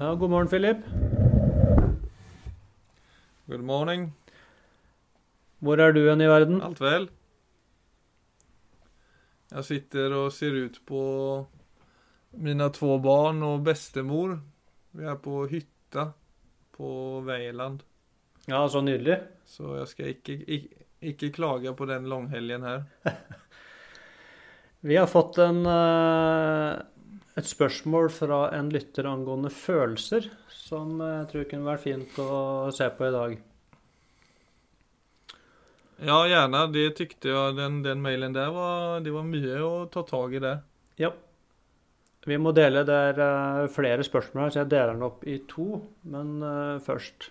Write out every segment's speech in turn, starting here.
Ja, god morgen, Philip. Good morning. Hvor er du hen i verden? Alt vel. Jeg sitter og ser ut på mine två barn og bestemor. Vi er på hytta på Veiland. Ja, så nydelig. Så jeg skal ikke, ikke, ikke klage på den langhelgen her. Vi har fått en, eh, et spørsmål fra en lytter angående følelser, som jeg tror kunne vært fint å se på i dag. Ja, gjerne. Det tykte jo Den, den mailen der var, det var mye å ta tag i det. Ja. Vi må dele det er eh, flere spørsmål her, så jeg deler den opp i to. Men uh, først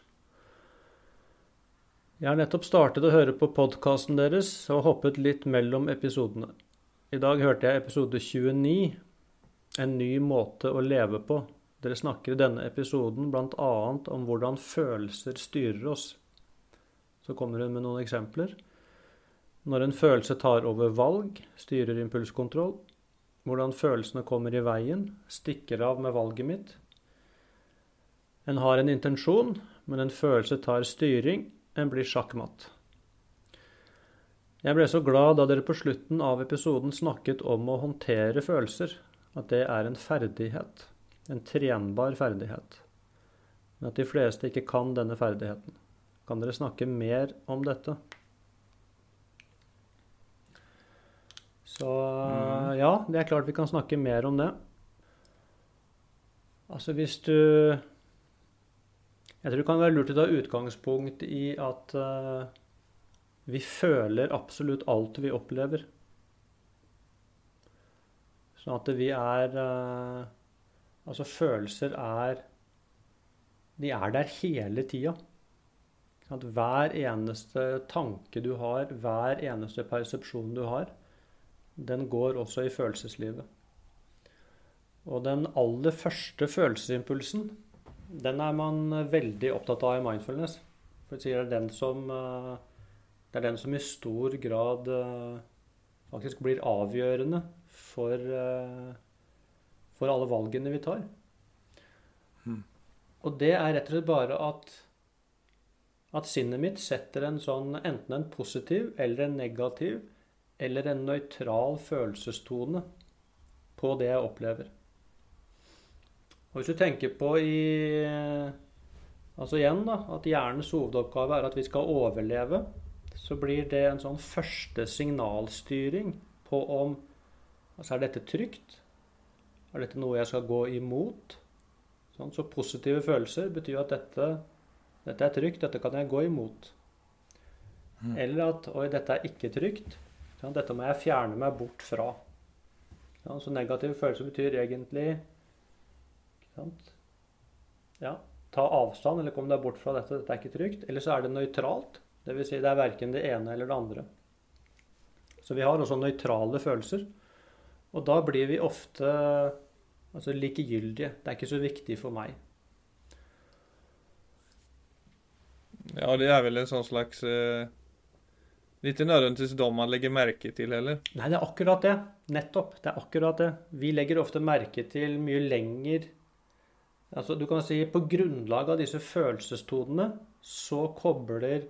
Jeg har nettopp startet å høre på podkasten deres og hoppet litt mellom episodene. I dag hørte jeg episode 29, 'En ny måte å leve på'. Dere snakker i denne episoden bl.a. om hvordan følelser styrer oss. Så kommer hun med noen eksempler. Når en følelse tar over valg, styrer impulskontroll. Hvordan følelsene kommer i veien, stikker av med valget mitt. En har en intensjon, men en følelse tar styring, en blir sjakkmatt. Jeg ble så glad da dere på slutten av episoden snakket om å håndtere følelser, at det er en ferdighet, en trenbar ferdighet, men at de fleste ikke kan denne ferdigheten. Kan dere snakke mer om dette? Så ja, det er klart vi kan snakke mer om det. Altså hvis du Jeg tror det kan være lurt å ta utgangspunkt i at uh, vi føler absolutt alt vi opplever. Sånn at vi er uh, Altså følelser er De er der hele tida. At hver eneste tanke du har, hver eneste persepsjon du har, den går også i følelseslivet. Og den aller første følelsesimpulsen, den er man veldig opptatt av i mindfulness. For det er den som, det er den som i stor grad faktisk blir avgjørende for, for alle valgene vi tar. Mm. Og det er rett og slett bare at at sinnet mitt setter en sånn enten en positiv eller en negativ eller en nøytral følelsestone på det jeg opplever. Og hvis du tenker på i Altså igjen, da, at hjernens hovedoppgave er at vi skal overleve, så blir det en sånn første signalstyring på om Altså er dette trygt? Er dette noe jeg skal gå imot? Sånn, så positive følelser betyr jo at dette dette er trygt, dette kan jeg gå imot. Mm. Eller at oi, dette er ikke trygt. Sånn, dette må jeg fjerne meg bort fra. Sånn, så negative følelser betyr egentlig ja, ta avstand eller kom deg bort fra dette. Dette er ikke trygt. Eller så er det nøytralt. Dvs. Si det er verken det ene eller det andre. Så vi har også nøytrale følelser. Og da blir vi ofte altså likegyldige. Det er ikke så viktig for meg. Ja, det er vel en sånn slags eh, Ikke nødvendigvis dem man legger merke til heller. Nei, det er akkurat det. Nettopp. Det er akkurat det. Vi legger ofte merke til mye lenger Altså, du kan si på grunnlag av disse følelsestonene så kobler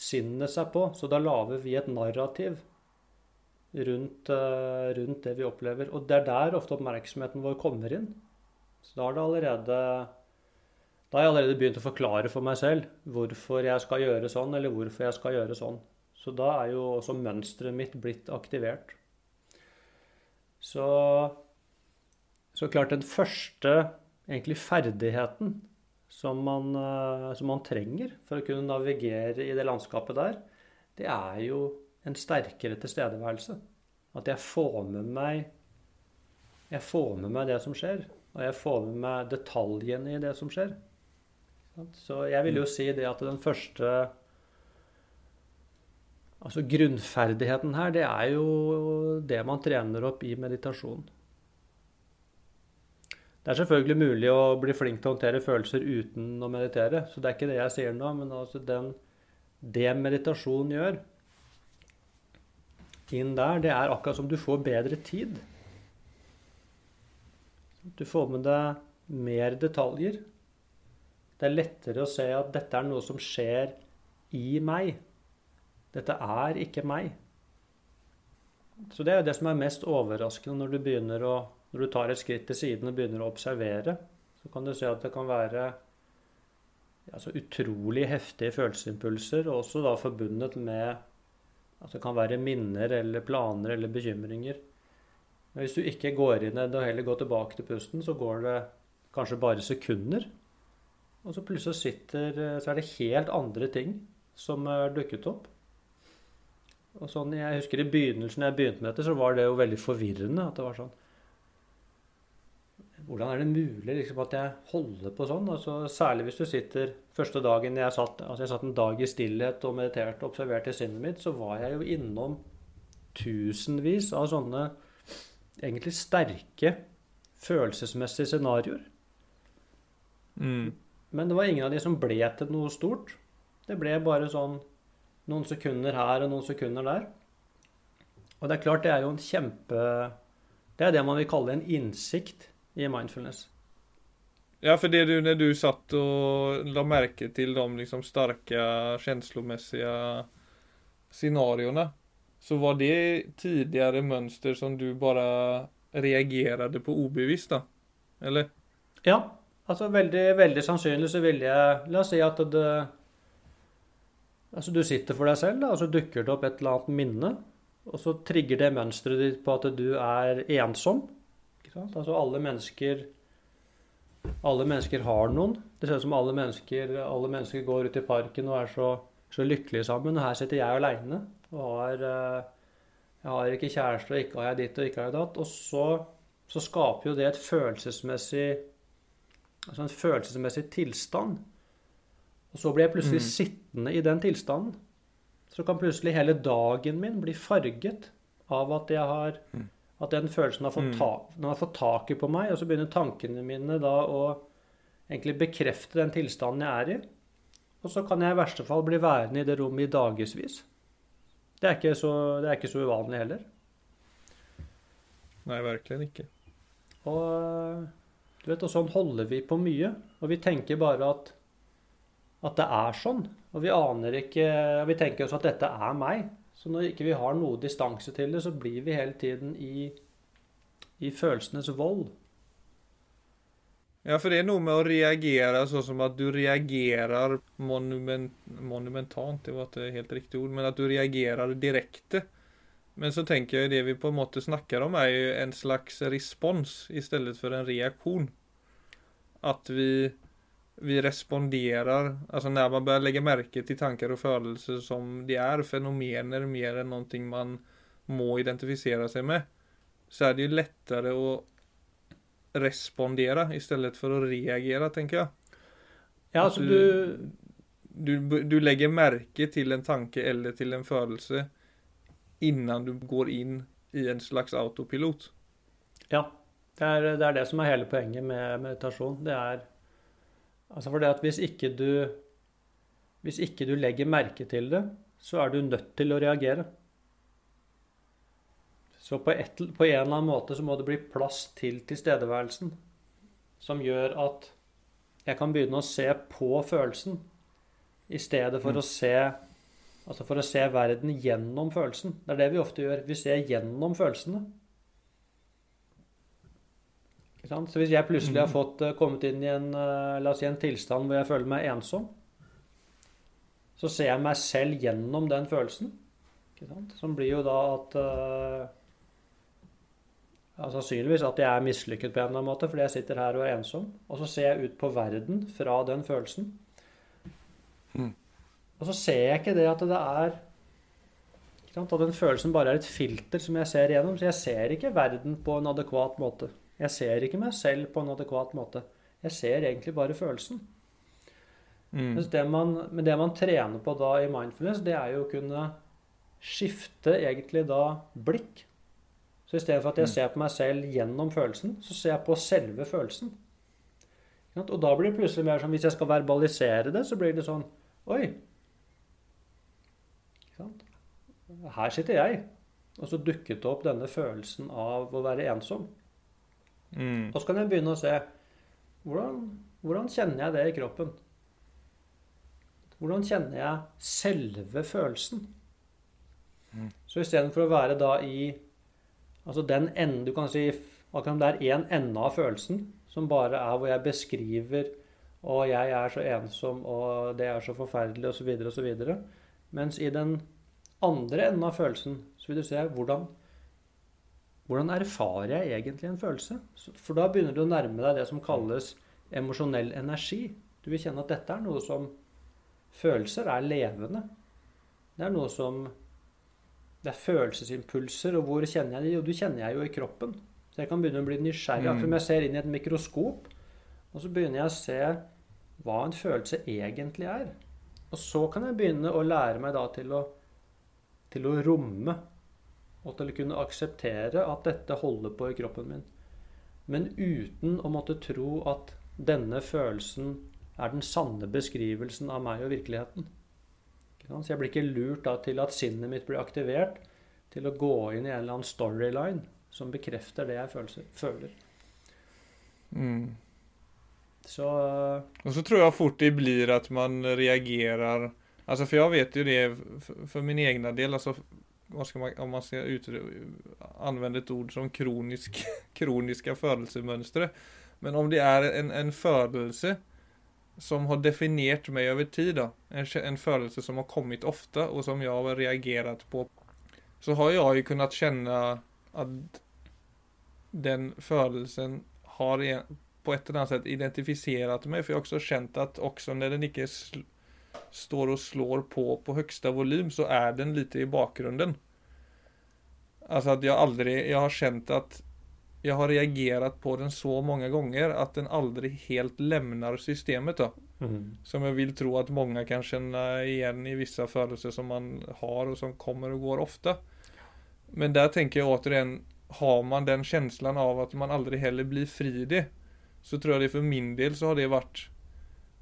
sinnet seg på. Så da lager vi et narrativ rundt, uh, rundt det vi opplever. Og det er der ofte oppmerksomheten vår kommer inn. Så da har det allerede da har jeg allerede begynt å forklare for meg selv hvorfor jeg skal gjøre sånn, eller hvorfor jeg skal gjøre sånn. Så da er jo også mønsteret mitt blitt aktivert. Så, så klart den første egentlig ferdigheten som man, som man trenger for å kunne navigere i det landskapet der, det er jo en sterkere tilstedeværelse. At jeg får med meg jeg får med meg det som skjer, og jeg får med meg detaljene i det som skjer. Så jeg vil jo si det at den første Altså grunnferdigheten her, det er jo det man trener opp i meditasjon. Det er selvfølgelig mulig å bli flink til å håndtere følelser uten å meditere. Så det er ikke det jeg sier nå, men altså den, det meditasjon gjør inn der, det er akkurat som du får bedre tid. Du får med deg mer detaljer. Det er lettere å se at dette er noe som skjer i meg. Dette er ikke meg. Så det er det som er mest overraskende når du å Når du tar et skritt til siden og begynner å observere, så kan du se at det kan være altså utrolig heftige følelsesimpulser, og også da forbundet med at det kan være minner eller planer eller bekymringer. Men hvis du ikke går inn i det og heller går tilbake til pusten, så går det kanskje bare sekunder. Og så plutselig sitter, så er det helt andre ting som er dukket opp. Og sånn, Jeg husker i begynnelsen jeg begynte med dette, så var det jo veldig forvirrende. at det var sånn, Hvordan er det mulig liksom, at jeg holder på sånn? Altså, særlig hvis du sitter Første dagen jeg satt, altså jeg satt en dag i stillhet og mediterte og observerte sinnet mitt, så var jeg jo innom tusenvis av sånne egentlig sterke følelsesmessige scenarioer. Mm. Men det var ingen av de som ble til noe stort. Det ble bare sånn noen sekunder her og noen sekunder der. Og det er klart, det er jo en kjempe Det er det man vil kalle en innsikt i mindfulness. Ja, for det du, når du satt og la merke til de liksom sterke følelsesmessige scenarioene, så var det tidligere mønster som du bare reagerte på ubevisst, da? Eller? Ja. Altså veldig, veldig sannsynlig så ville jeg La oss si at det Altså du sitter for deg selv, da, og så dukker det opp et eller annet minne. Og så trigger det mønsteret ditt på at du er ensom. Altså alle mennesker Alle mennesker har noen. Det ser ut som alle mennesker, alle mennesker går ut i parken og er så, så lykkelige sammen. Og her sitter jeg aleine og har eh, Jeg har ikke kjæreste, og ikke har jeg ditt og ikke har jeg datt. Og så, så skaper jo det et følelsesmessig Altså en følelsesmessig tilstand. Og så blir jeg plutselig Mm. sittende i den tilstanden. Så kan plutselig hele dagen min bli farget av at jeg har Mm. At den følelsen har fått, Mm. ta, den har fått taket på meg, og så begynner tankene mine da å egentlig bekrefte den tilstanden jeg er i. Og så kan jeg i verste fall bli værende i det rommet i dagevis. Det det er ikke så uvanlig heller. Nei, virkelig ikke. Og du vet, og sånn holder vi på mye. Og vi tenker bare at, at det er sånn. Og vi aner ikke Vi tenker også at dette er meg. Så når ikke vi har noe distanse til det, så blir vi hele tiden i, i følelsenes vold. Ja, for det er noe med å reagere sånn som at du reagerer monument, monumentalt, det var ikke helt riktig ord, men at du reagerer direkte. Men så tenker jeg det vi på en måte snakker om, er jo en slags respons i stedet for en reaksjon. At vi, vi responderer, altså når man börjar legge merke til tanker og følelser som de er fenomener mer enn noe man må identifisere seg med, så er det lettere å respondere i stedet for å reagere, tenker jeg. Ja, altså du Du, du legger merke til en tanke eller til en følelse innan du går inn i en slags autopilot. Ja. Det er, det er det som er hele poenget med meditasjon. Det er Altså for det at hvis ikke du Hvis ikke du legger merke til det, så er du nødt til å reagere. Så på, et, på en eller annen måte så må det bli plass til tilstedeværelsen. Som gjør at jeg kan begynne å se på følelsen i stedet for Mm. å se Altså for å se verden gjennom følelsen. Det er det vi ofte gjør. Vi ser gjennom følelsene. Så hvis jeg plutselig har fått eh, kommet inn i en, eh, la oss si en tilstand hvor jeg føler meg ensom, så ser jeg meg selv gjennom den følelsen. Som blir jo da at eh, ja, Sannsynligvis at jeg er mislykket på en eller annen måte fordi jeg sitter her og er ensom. Og så ser jeg ut på verden fra den følelsen. Mm. Og så ser jeg ikke det at det er? At den følelsen bare er et filter som jeg ser gjennom. Så jeg ser ikke verden på en adekvat måte. Jeg ser ikke meg selv på en adekvat måte. Jeg ser egentlig bare følelsen. Mm. Det man, men det man trener på da i mindfulness, det er jo å kunne skifte egentlig da blikk. Så i stedet for at jeg Mm. ser på meg selv gjennom følelsen, så ser jeg på selve følelsen. Og da blir det plutselig mer sånn Hvis jeg skal verbalisere det, så blir det sånn Oi. Her sitter jeg. Og så dukket det opp denne følelsen av å være ensom. Mm. Og så kan jeg begynne å se hvordan, hvordan kjenner jeg det i kroppen? hvordan kjenner jeg selve følelsen? Mm. Så istedenfor å være da i Altså den enden Du kan si akkurat det er én ende av følelsen, som bare er hvor jeg beskriver og jeg er så ensom, og det er så forferdelig, osv., osv. Mens i den andre enden av følelsen så vil du se hvordan hvordan erfarer jeg egentlig en følelse? For da begynner du å nærme deg det som kalles emosjonell energi. Du vil kjenne at dette er noe som Følelser er levende. Det er noe som Det er følelsesimpulser, og hvor kjenner jeg de? Jo, du kjenner jeg jo i kroppen. Så jeg kan begynne å bli nysgjerrig. Akkurat som jeg ser inn i et mikroskop. Og så begynner jeg å se hva en følelse egentlig er. Og så kan jeg begynne å lære meg da til å, til å romme og til å kunne akseptere at dette holder på i kroppen min. Men uten å måtte tro at denne følelsen er den sanne beskrivelsen av meg og virkeligheten. Så jeg blir ikke lurt da til at sinnet mitt blir aktivert til å gå inn i en eller annen storyline som bekrefter det jeg føler. Mm. Så Og så tror jeg fort det blir at man reagerer Altså, for jeg vet jo det for, min egen del. altså man, om man ska använda ett et ord som kronisk, kroniska födelsemönster. Men om det er en, en födelse som har definierat meg over tid, då, en, en födelse som har kommet ofte, og som jeg har reagerat på, så har jeg ju kunnet kjenne at den födelsen har på et eller annet sett identifierat meg. For jeg har også kjent at også når den ikke står og slår på på högsta volym så er den litt i bakgrunden. Alltså att jeg aldrig, jag har kjent at jeg har reagerat på den så mange ganger at den aldri helt lämnar systemet. då. Mm. Som jeg vil tro at mange kan kjenne igjen i vissa følelser som man har, og som kommer og går ofte. Men der tenker jeg återigen Har man den känslan av at man aldri heller blir fri det, så tror jeg det for min del så har det vært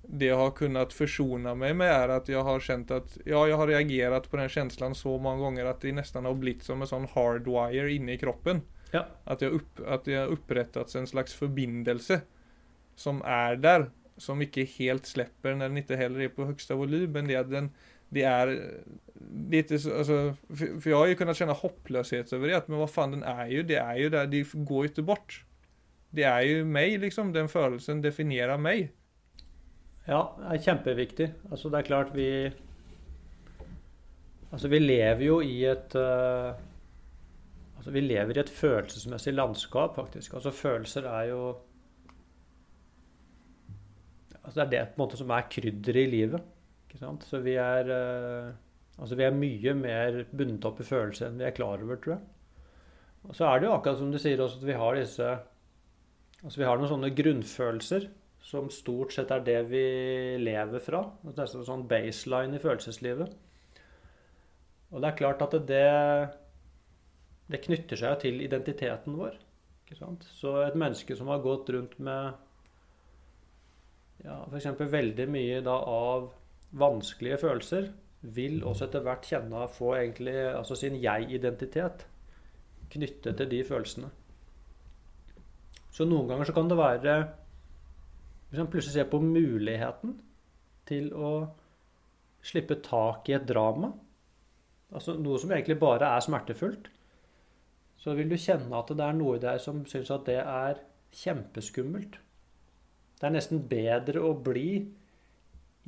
det jeg har kunnet forsone meg med, er at jeg har kjent at ja, jeg har reagert på den følelsen så mange ganger at det nesten har blitt som en sånn hardwire inni kroppen. Ja. At det har opprettet en slags forbindelse som er der, som ikke helt slipper når den ikke heller er på høyeste volym. Men det, den, det er litt altså, for, for jeg har jo kunnet kjenne håpløshet over det. Men hva faen, den er jo Det er jo der. Det går jo ikke bort. Det er jo meg, liksom. Den følelsen definerer meg. Ja, det er kjempeviktig. Altså, det er klart vi Altså, vi lever jo i et uh, Altså, vi lever i et følelsesmessig landskap, faktisk. Altså, følelser er jo Altså, det er det på en måte som er krydderet i livet. Ikke sant? Så vi er uh, Altså, vi er mye mer bundet opp i følelser enn vi er klar over, tror jeg. Og så er det jo akkurat som du sier også, at vi har disse Altså, vi har noen sånne grunnfølelser som stort sett er det vi lever fra. Det er sånn baseline i følelseslivet. Og det er klart at det, det knytter seg til identiteten vår. Så et menneske som har gått rundt med ja, f.eks. veldig mye da, av vanskelige følelser, vil også etter hvert kjenne å få egentlig, altså sin jeg-identitet knyttet til de følelsene. Så noen ganger så kan det være hvis man plutselig ser på muligheten til å slippe tak i et drama, altså noe som egentlig bare er smertefullt, så vil du kjenne at det er noe i deg som syns at det er kjempeskummelt. Det er nesten bedre å bli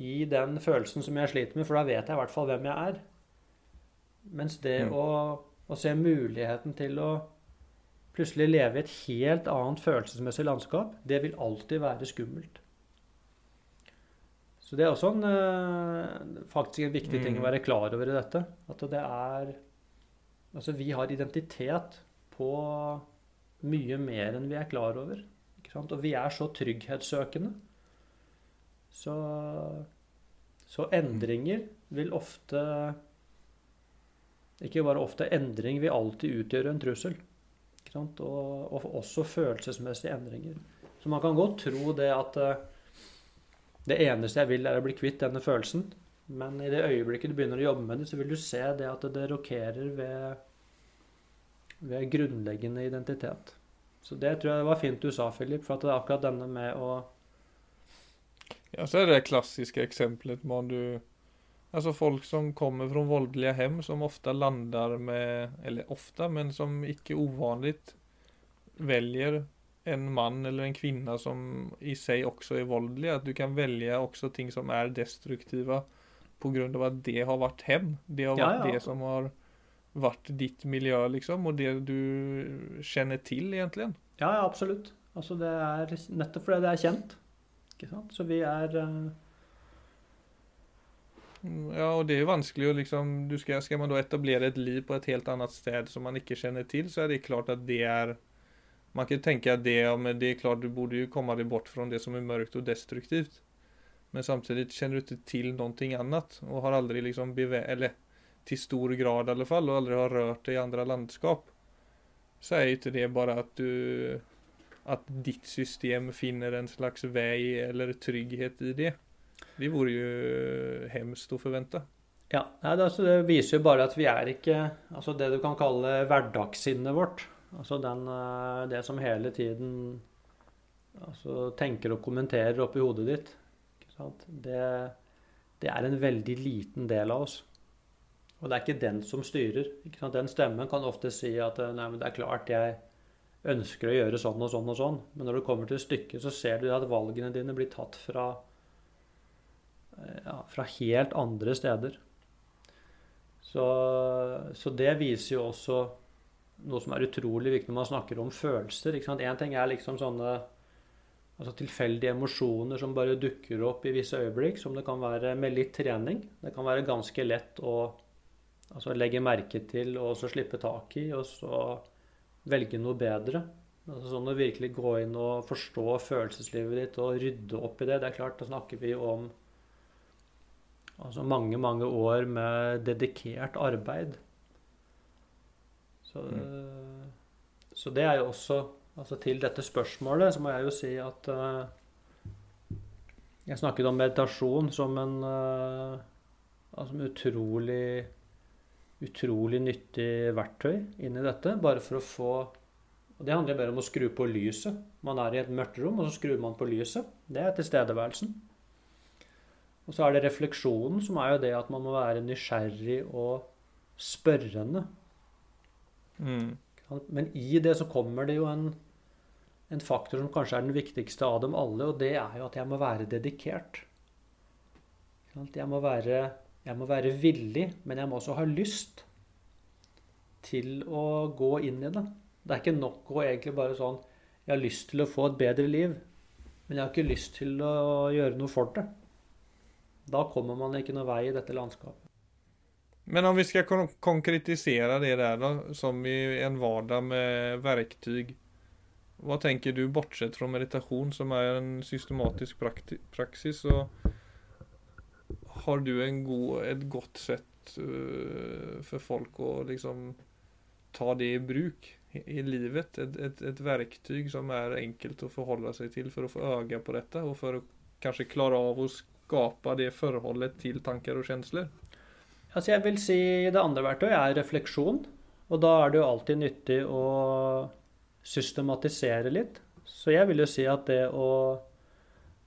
i den følelsen som jeg sliter med, for da vet jeg i hvert fall hvem jeg er. Mens det mm. å, å se muligheten til å plutselig leve i et helt annet følelsesmessig landskap, det vil alltid være skummelt. Så det er også en, eh, faktisk en viktig ting å mm. være klar over i dette. At det er Altså, vi har identitet på mye mer enn vi er klar over. Og vi er så trygghetssøkende. Så, så endringer vil ofte Ikke bare ofte, endring vil alltid utgjøre en trussel. Og, og, også følelsesmessige endringer. Så man kan godt tro det at eh, det eneste jeg vil, er å bli kvitt denne følelsen. Men i det øyeblikket du begynner å jobbe med det, så vil du se det at det rokerer ved, ved grunnleggende identitet. Så det tror jeg var fint du sa, Philip, for at det er akkurat denne med å Ja, så er det klassiske eksempelet man du Alltså folk som kommer från voldelige hem som ofte lander med, eller ofte, men som ikke ovanligt velger en mann eller en kvinne som i seg også er voldelig. At du kan velge også ting som er destruktive pga. at det har vært hem. Det har vært ja, ja. det som har vært ditt miljø, liksom, og det du kjenner til, egentlig. Ja, ja absolutt. Altså, det er nettopp fordi det er kjent. Ikke sant? Så vi er uh... Ja, og det er jo vanskelig å liksom skal, skal man da etablere et liv på et helt annet sted som man ikke kjenner til, så er det klart at det er man kan tenke at det, ja, men det er klart du borde jo komme deg bort fra det som er mørkt og destruktivt. Men samtidig kjenner du ikke til noe annet, og har aldri liksom beve eller til stor grad i alle fall, og aldri har rørt deg i andre landskap. Så er jo ikke det bare at du at ditt system finner en slags vei eller trygghet i det. Det vore jo hemskt forvente. Ja, det, altså, det viser jo bare at vi er ikke altså det du kan kalle hverdagssinnet vårt Altså den, eh, det som hele tiden altså, tenker og kommenterer oppi hodet ditt, det, det, er en veldig liten del av oss. Og det er ikke den som styrer. Den stemmen kan ofte si at eh, nei, det er klart jeg ønsker å gjøre sånn og sånn og sånn. Men når du kommer til stykket, så ser du at valgene dine blir tatt fra, ja, fra helt andre steder. Så, så det viser jo også noe som er utrolig viktig når man snakker om følelser. Én ting er liksom sånne altså tilfeldige emosjoner som bare dukker opp i visse øyeblikk, som det kan være med litt trening. Det kan være ganske lett å altså legge merke til og så slippe tak i, og så velge noe bedre. Altså sånn Å virkelig gå inn og forstå følelseslivet ditt og rydde opp i det. Det er klart, da snakker vi om altså mange, mange år med dedikert arbeid. Så, mm. så, det er jo også Altså til dette spørsmålet så må jeg jo si at uh, Jeg snakket om meditasjon som en uh, altså utrolig utrolig nyttig verktøy inn i dette. Bare for å få og Det handler mer om å skru på lyset. Man er i et mørkt rom, og så skrur man på lyset. Det er tilstedeværelsen. Og så er det refleksjonen, som er jo det at man må være nysgjerrig og spørrende Mm. Men i det så kommer det jo en, en, faktor som kanskje er den viktigste av dem alle, og det er jo at jeg må være dedikert. Jeg må være, jeg må være villig, men jeg må også ha lyst til å gå inn i det. Det er ikke nok å egentlig bare sånn Jeg har lyst til å få et bedre liv, men jeg har ikke lyst til å gjøre noe for det. Da kommer man ikke noen vei i dette landskapet. Men om vi skal kon konkretisere det der da, som i en vardag med verktyg. Hva tenker du, bortsett fra meditasjon, som er en systematisk praksis, så har du god, et godt sett uh, for folk å liksom ta det i bruk i livet? Et, et, et verktyg som er enkelt å forholde seg til for å få øye på dette, og for å kanskje klare av å skape det forholdet til tanker og kjensler? Altså jeg vil si Det andre verktøyet er refleksjon. Og da er det jo alltid nyttig å systematisere litt. Så jeg vil jo si at det å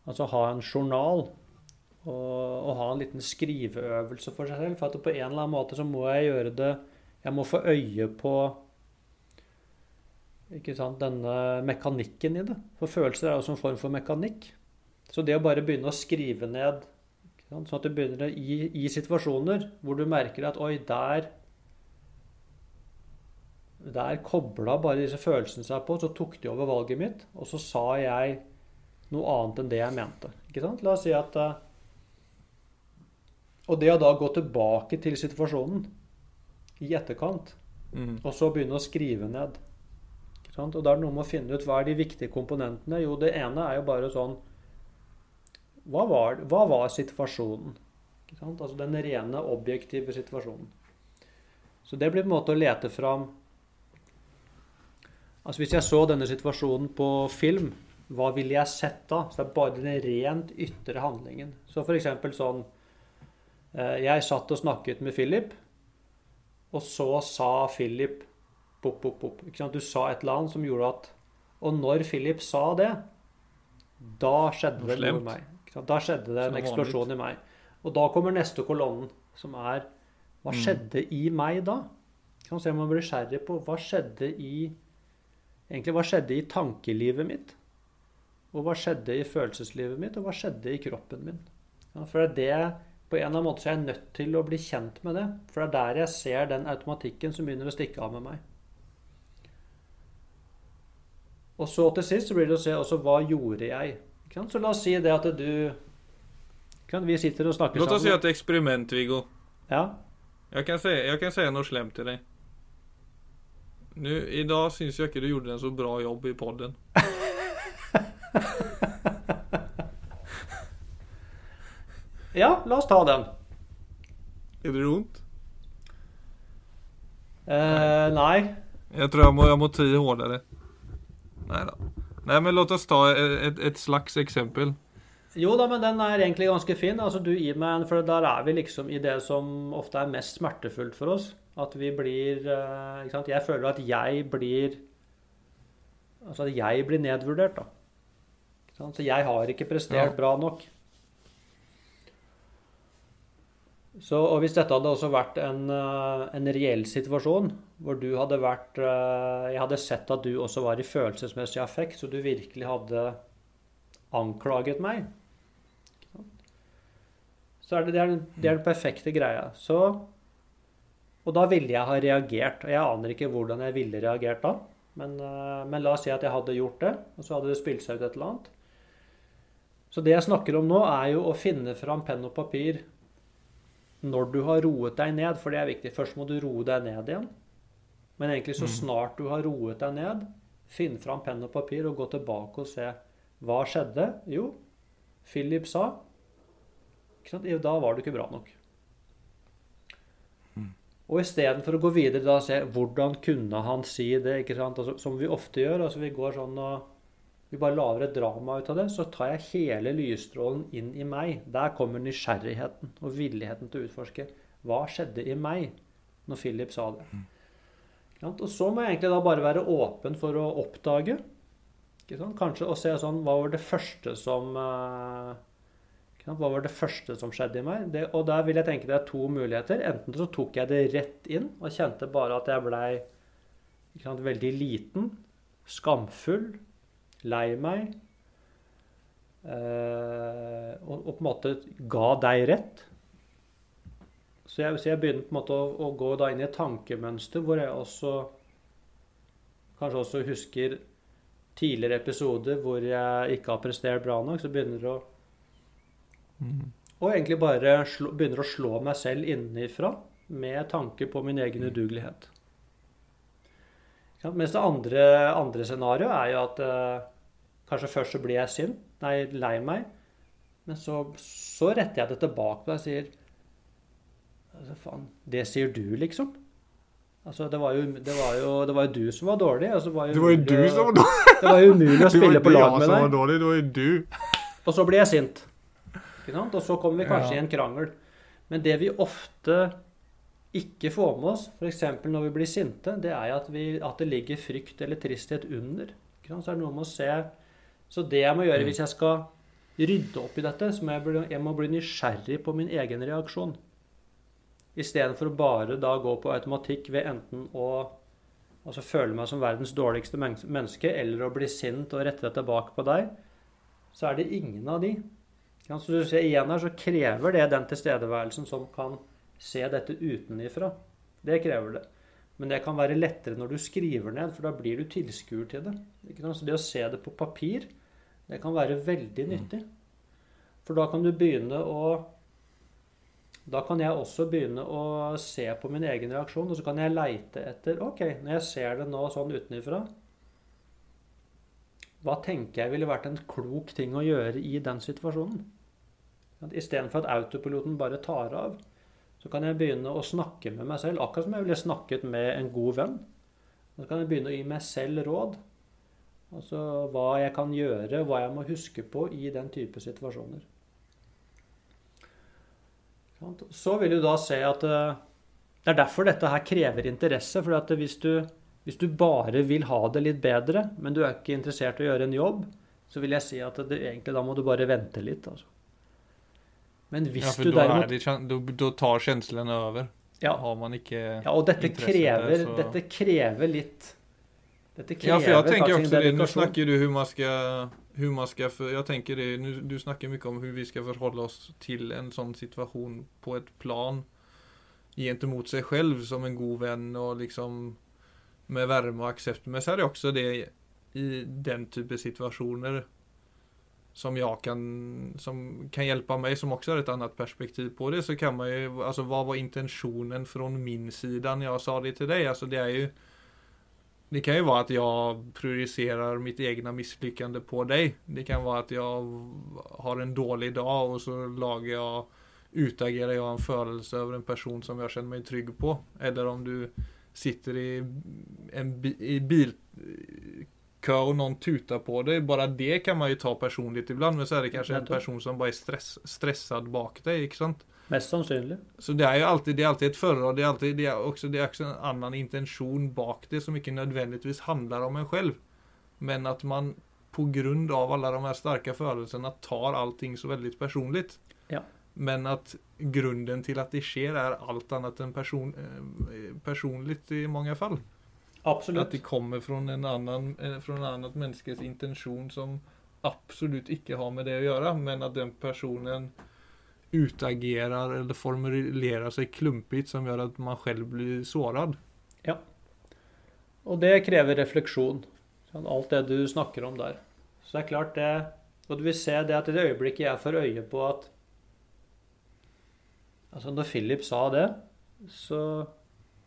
altså ha en journal og, og, ha en liten skriveøvelse for seg selv For at på en eller annen måte så må jeg gjøre det Jeg må få øye på ikke sant, denne mekanikken i det. For følelser er også en form for mekanikk. Så det å bare begynne å skrive ned Sånn at du begynner i, i situasjoner hvor du merker at oi, der Der kobla bare disse følelsene seg på, så tok de over valget mitt, og så sa jeg noe annet enn det jeg mente. Ikke sant? La oss si at eh, Og det å da gå tilbake til situasjonen i etterkant, mm. og så begynne å skrive ned Og da er det noe med å finne ut hva er de viktige komponentene. Jo, det ene er jo bare sånn hva var, hva var situasjonen? Altså den rene, objektive situasjonen. Så det blir på en måte å lete fram Altså Hvis jeg så denne situasjonen på film, hva ville jeg sett da? Så det er bare den rent ytre handlingen. Så f.eks. sånn eh, Jeg satt og snakket med Philip, og så sa Philip pop, pop, pop. Du sa et eller annet som gjorde at Og når Philip sa det, da skjedde det noe med meg. Da skjedde det en eksplosjon i meg. Og da kommer neste kolonnen, som er Hva skjedde i meg da? Kan se om man blir nysgjerrig på hva skjedde i Egentlig hva skjedde i tankelivet mitt? Og hva skjedde i følelseslivet mitt? Og hva skjedde i kroppen min? Ja, for det er det på en eller annen måte så er jeg nødt til å bli kjent med det. For det er der jeg ser den automatikken som begynner å stikke av med meg. Og så til sist så blir det å se også hva gjorde jeg? Så la oss si det at du kan Vi sitter og snakker Låt oss si at det er eksperiment, Viggo. Ja. Jeg kan si, jeg kan si noe slemt til deg. Nu, I dag syns jeg ikke du gjorde en så bra jobb i podden. ja, la oss ta den. Er det vondt? Eh, nei. Jeg tror jeg må, jeg må ty hårdere. Nei da. Nei, men låt oss ta et, et, et slags eksempel. Jo da, men den er egentlig ganske fin. Altså, du gir meg en, for der er vi liksom i det som ofte er mest smertefullt for oss. At vi blir eh, ikke sant? Jeg føler at jeg blir Altså at jeg blir nedvurdert, da. Så jeg har ikke prestert Ja. bra nok. Så, og hvis dette hadde også vært en, eh, en reell situasjon, hvor du hadde vært eh, Jeg hadde sett at du også var i følelsesmessig affekt, så du virkelig hadde anklaget meg, så er det, det, er, det er den perfekte greia. Så, og da ville jeg ha reagert. Og jeg aner ikke hvordan jeg ville reagert da. Men, eh, men la oss si at jeg hadde gjort det, og så hadde det spilt seg ut et eller annet. Så det jeg snakker om nå, er jo å finne fram penn og papir når du har roet deg ned, for det er viktig. Først må du roe deg ned igjen. Men egentlig så snart du har roet deg ned, finn fram penn og papir og gå tilbake og se hva skjedde. Jo, Philip sa? Da var du ikke bra nok. Og istedenfor å gå videre da se hvordan kunne han si det, ikke sant? Altså, som vi ofte gjør. altså Vi går sånn og vi bare lager et drama ut av det, så tar jeg hele lysstrålen inn i meg. Der kommer nysgjerrigheten og villigheten til å utforske. Hva skjedde i meg når Philip sa det? Ikke? Og så må jeg egentlig da bare være åpen for å oppdage. Kanskje å se sånn Hva var det første som eh? Hva var det første som skjedde i meg? Det, og der vil jeg tenke det er to muligheter. Enten så tok jeg det rett inn og kjente bare at jeg blei veldig liten, skamfull, lei meg. eh, og, og på en måte ga deg rett. Så jeg, så jeg begynner på en måte å, å gå da inn i et tankemønster hvor jeg også kanskje også husker tidligere episoder hvor jeg ikke har prestert bra nok, så begynner å og egentlig bare slå, begynner å slå meg selv innenfra med tanke på min egen udugelighet. Ja. Mens det andre, andre scenarioet er jo at eh, kanskje først så blir jeg synd, nei, lei meg, men så, så retter jeg det tilbake og sier altså, faen, det sier du, liksom. Altså, det var jo, det var jo, det var jo du som var dårlig. Altså, det, var jo Det var jo du som var dårlig. det var jo umulig å spille på lag med deg. Det var du som var dårlig, det var jo du. Og så blir jeg sint. Ikke sant? Og så kommer vi kanskje Ja. i en krangel. Men det vi ofte ikke får med oss, f.eks. når vi blir sinte, det er at, vi, at det ligger frykt eller tristhet under. Ikke sant? Så er det noe med å se Så det jeg må gjøre hvis jeg skal rydde opp i dette, så må jeg, bli, jeg må bli nysgjerrig på min egen reaksjon. Istedenfor å bare da gå på automatikk ved enten å altså føle meg som verdens dårligste menneske, eller å bli sint og rette det tilbake på deg, så er det ingen av de. Ja, så du ser igjen her, så krever det den tilstedeværelsen som kan se dette utenifra. Det krever det. Men det kan være lettere når du skriver ned, for da blir du tilskuer til det. Så det å se det på papir, det kan være veldig nyttig. For da kan du begynne å Da kan jeg også begynne å se på min egen reaksjon, og så kan jeg leite etter OK, når jeg ser det nå sånn utenifra, hva tenker jeg ville vært en klok ting å gjøre i den situasjonen? Istedenfor at autopiloten bare tar av, så kan jeg begynne å snakke med meg selv, akkurat som jeg ville snakket med en god venn. Så kan jeg begynne å gi meg selv råd. Altså hva jeg kan gjøre, hva jeg må huske på i den type situasjoner. Så vil du da se at eh, det er derfor dette her krever interesse. For at hvis du, hvis du bare vil ha det litt bedre, men du er ikke interessert i å gjøre en jobb, så vil jeg si at det, egentlig da må du bare vente litt. Altså. Men hvis Ja, for du derimot er da, da tar kjenslene over. ja, Har man ikke ja, og dette krever, så- dette krever litt Dette krever Ja, for jeg tenker faktisk en også det. Nå snakker du hur man skal, hur man skal for, jeg tenker det, nu, du snakker mye om hvordan vi skal forholde oss til en sånn situasjon på et plan gentemot seg selv som en god venn og liksom med varme og aksept. Men så er det også det i den type situasjoner som jag kan, som kan hjelpe meg, som også har et annet perspektiv på det, så kan man ju, alltså vad var intentionen från min sida när jag sa det til deg? Alltså det er ju det kan ju vara att jag projicerar mitt egna misslyckande på dig. Det kan vara att jag har en dålig dag och så lagar jag utagerar jag en følelse över en person som jag känner mig trygg på. Eller om du sitter i en bi i bilkö och någon tutar på dig. Bara det kan man ju ta personligt ibland. Men så är det kanske en person som bara är stress, stressad bak dig. Ikke sant? Mest sannsynlig. Så det er jo alltid, det er alltid et forhold. Det alltid, det, det er også en annen intensjon bak det, som ikke nødvendigvis handler om en selv. Men at man av alle de her sterke følelsene tar allting så veldig personlig. Ja. Men at grunnen til at det skjer, er alt annet enn person, eh, personlig i mange fall. At det kommer fra en annen, eh, fra en annet menneskes intensjon som absolutt ikke har med det å gjøre, men at den personen utagerer eller formulerer seg klumpigt som gjør at man selv blir såret. Og det krever refleksjon. Alt det du snakker om der. Så det er klart det Og du vil se det at i det øyeblikket jeg får øye på at Altså Når Philip sa det, så,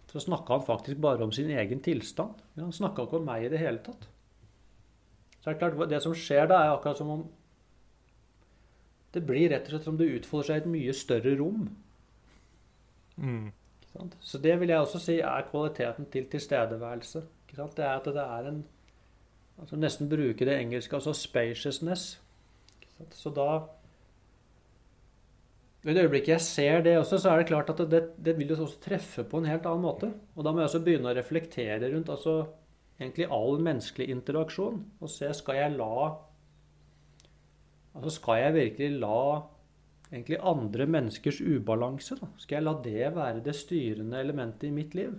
så snakka han faktisk bare om sin egen tilstand. Han snakka ikke om meg i det hele tatt. Så det er klart, det som skjer da, er akkurat som om Det blir rett og slett som det utfolder seg i et mye større rom. Mm. Så det vil jeg også si er kvaliteten til tilstedeværelse. Det er at det er en altså Nesten bruke det engelske, altså spaciousness. Ikke sant? Så da I det øyeblikket jeg ser det også, så er det klart at det, det vil jo også treffe på en helt annen måte. Og da må jeg også begynne å reflektere rundt altså egentlig all menneskelig interaksjon. Og se skal jeg la Altså skal jeg virkelig la egentlig andre menneskers ubalanse. Da. Skal jeg la det være det styrende elementet i mitt liv?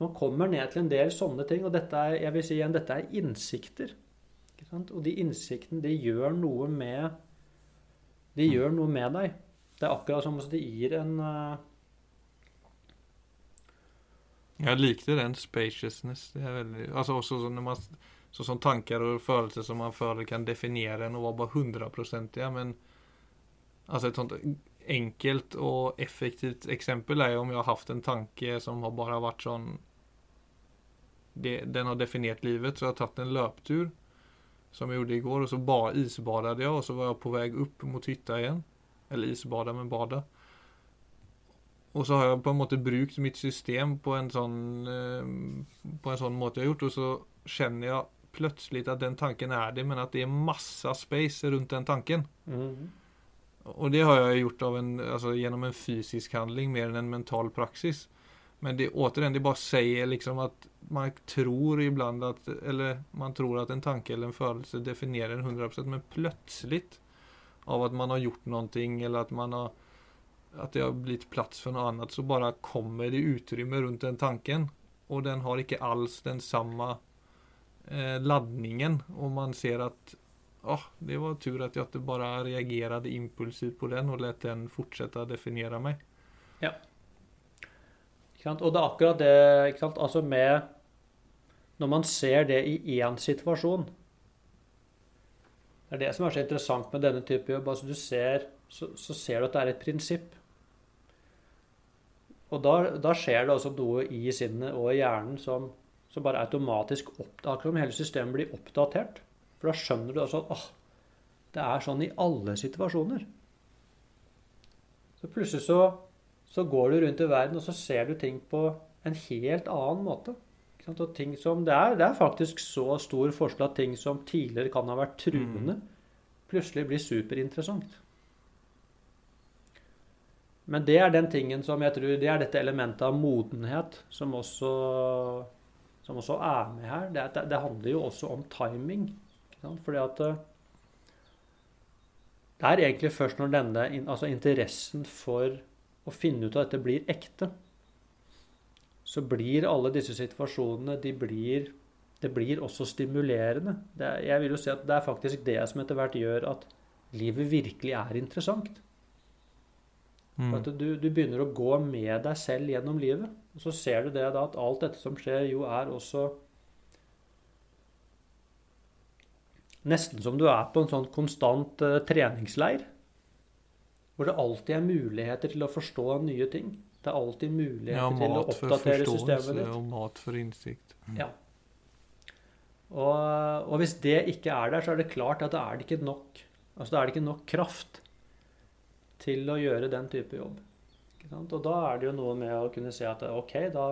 Man kommer ned til en del sånne ting, og dette er, jeg vil si igjen, dette er innsikter. Og de innsiktene, de gjør noe med De gjør noe med deg. Det er akkurat som om det gir en uh... Jeg likte den spaciousness. Det er veldig, altså også sånn når man, så som tanker og følelser som man føler kan definere en og være bare 100% men altså et sånt enkelt og effektivt eksempel er om jeg har hatt en tanke som har bare vært sånn det, Den har definert livet, så jeg har tatt en løptur som jeg gjorde i går, og så bare isbadet jeg, og så var jeg på vei opp mot hytta igjen. Eller isbada, men bada. Og så har jeg på en måte brukt mitt system på en sånn På en sånn måte jeg har gjort, og så kjenner jeg plutselig at den tanken er det, men at det er masse space rundt den tanken. Mm. Og det har jeg gjort av en, altså, gjennom en fysisk handling mer enn en mental praksis. Men det, återigen, det bare sier liksom at man tror ibland at Eller man tror at en tanke eller en følelse definerer en 100% men plutselig av at man har gjort noe, eller at man har at det har blitt plass for noe annet, så bare kommer det utrymme rundt den tanken. Og den har ikke alls den samme eh, ladningen. Og man ser at oh, det var tur at jeg ikke bare reagerte impulsivt på den og lot den fortsette å definere meg. Sant? Og det er akkurat det ikke sant? Altså med Når man ser det i én situasjon Det er det som er så interessant med denne type jobb. Altså du ser, så, så ser du at det er et prinsipp. Og da, da skjer det også noe i sinnet og i hjernen som, som bare automatisk opp, Akkurat som hele systemet blir oppdatert. For da skjønner du også at åh, det er sånn i alle situasjoner. Så plutselig så så går du rundt i verden og så ser du ting på en helt annen måte. Og ting som, det, er, det er faktisk så stor forskjell at ting som tidligere kan ha vært truende, plutselig blir superinteressant. Men det er den tingen som jeg tror Det er dette elementet av modenhet som også, som også er med her. Det, det, det handler jo også om timing. Fordi at eh, Det er egentlig først når denne altså interessen for å finne ut av dette blir ekte, så blir alle disse situasjonene de blir, Det blir også stimulerende. Er, jeg vil jo si at det er faktisk det som etter hvert gjør at livet virkelig er interessant. Mm. At du, du, begynner å gå med deg selv gjennom livet. Og så ser du det da at alt dette som skjer, jo er også Nesten som du er på en sånn konstant uh, treningsleir. Hvor det alltid er muligheter til å forstå nye ting. Det er alltid muligheter ja, til å oppdatere systemet ditt. Og mat for innsikt. Mm. Ja. Og, og, hvis det ikke er der, så er det klart at da er det ikke nok altså da er det ikke nok kraft til å gjøre den type jobb. Og da er det jo noe med å kunne se at OK, da,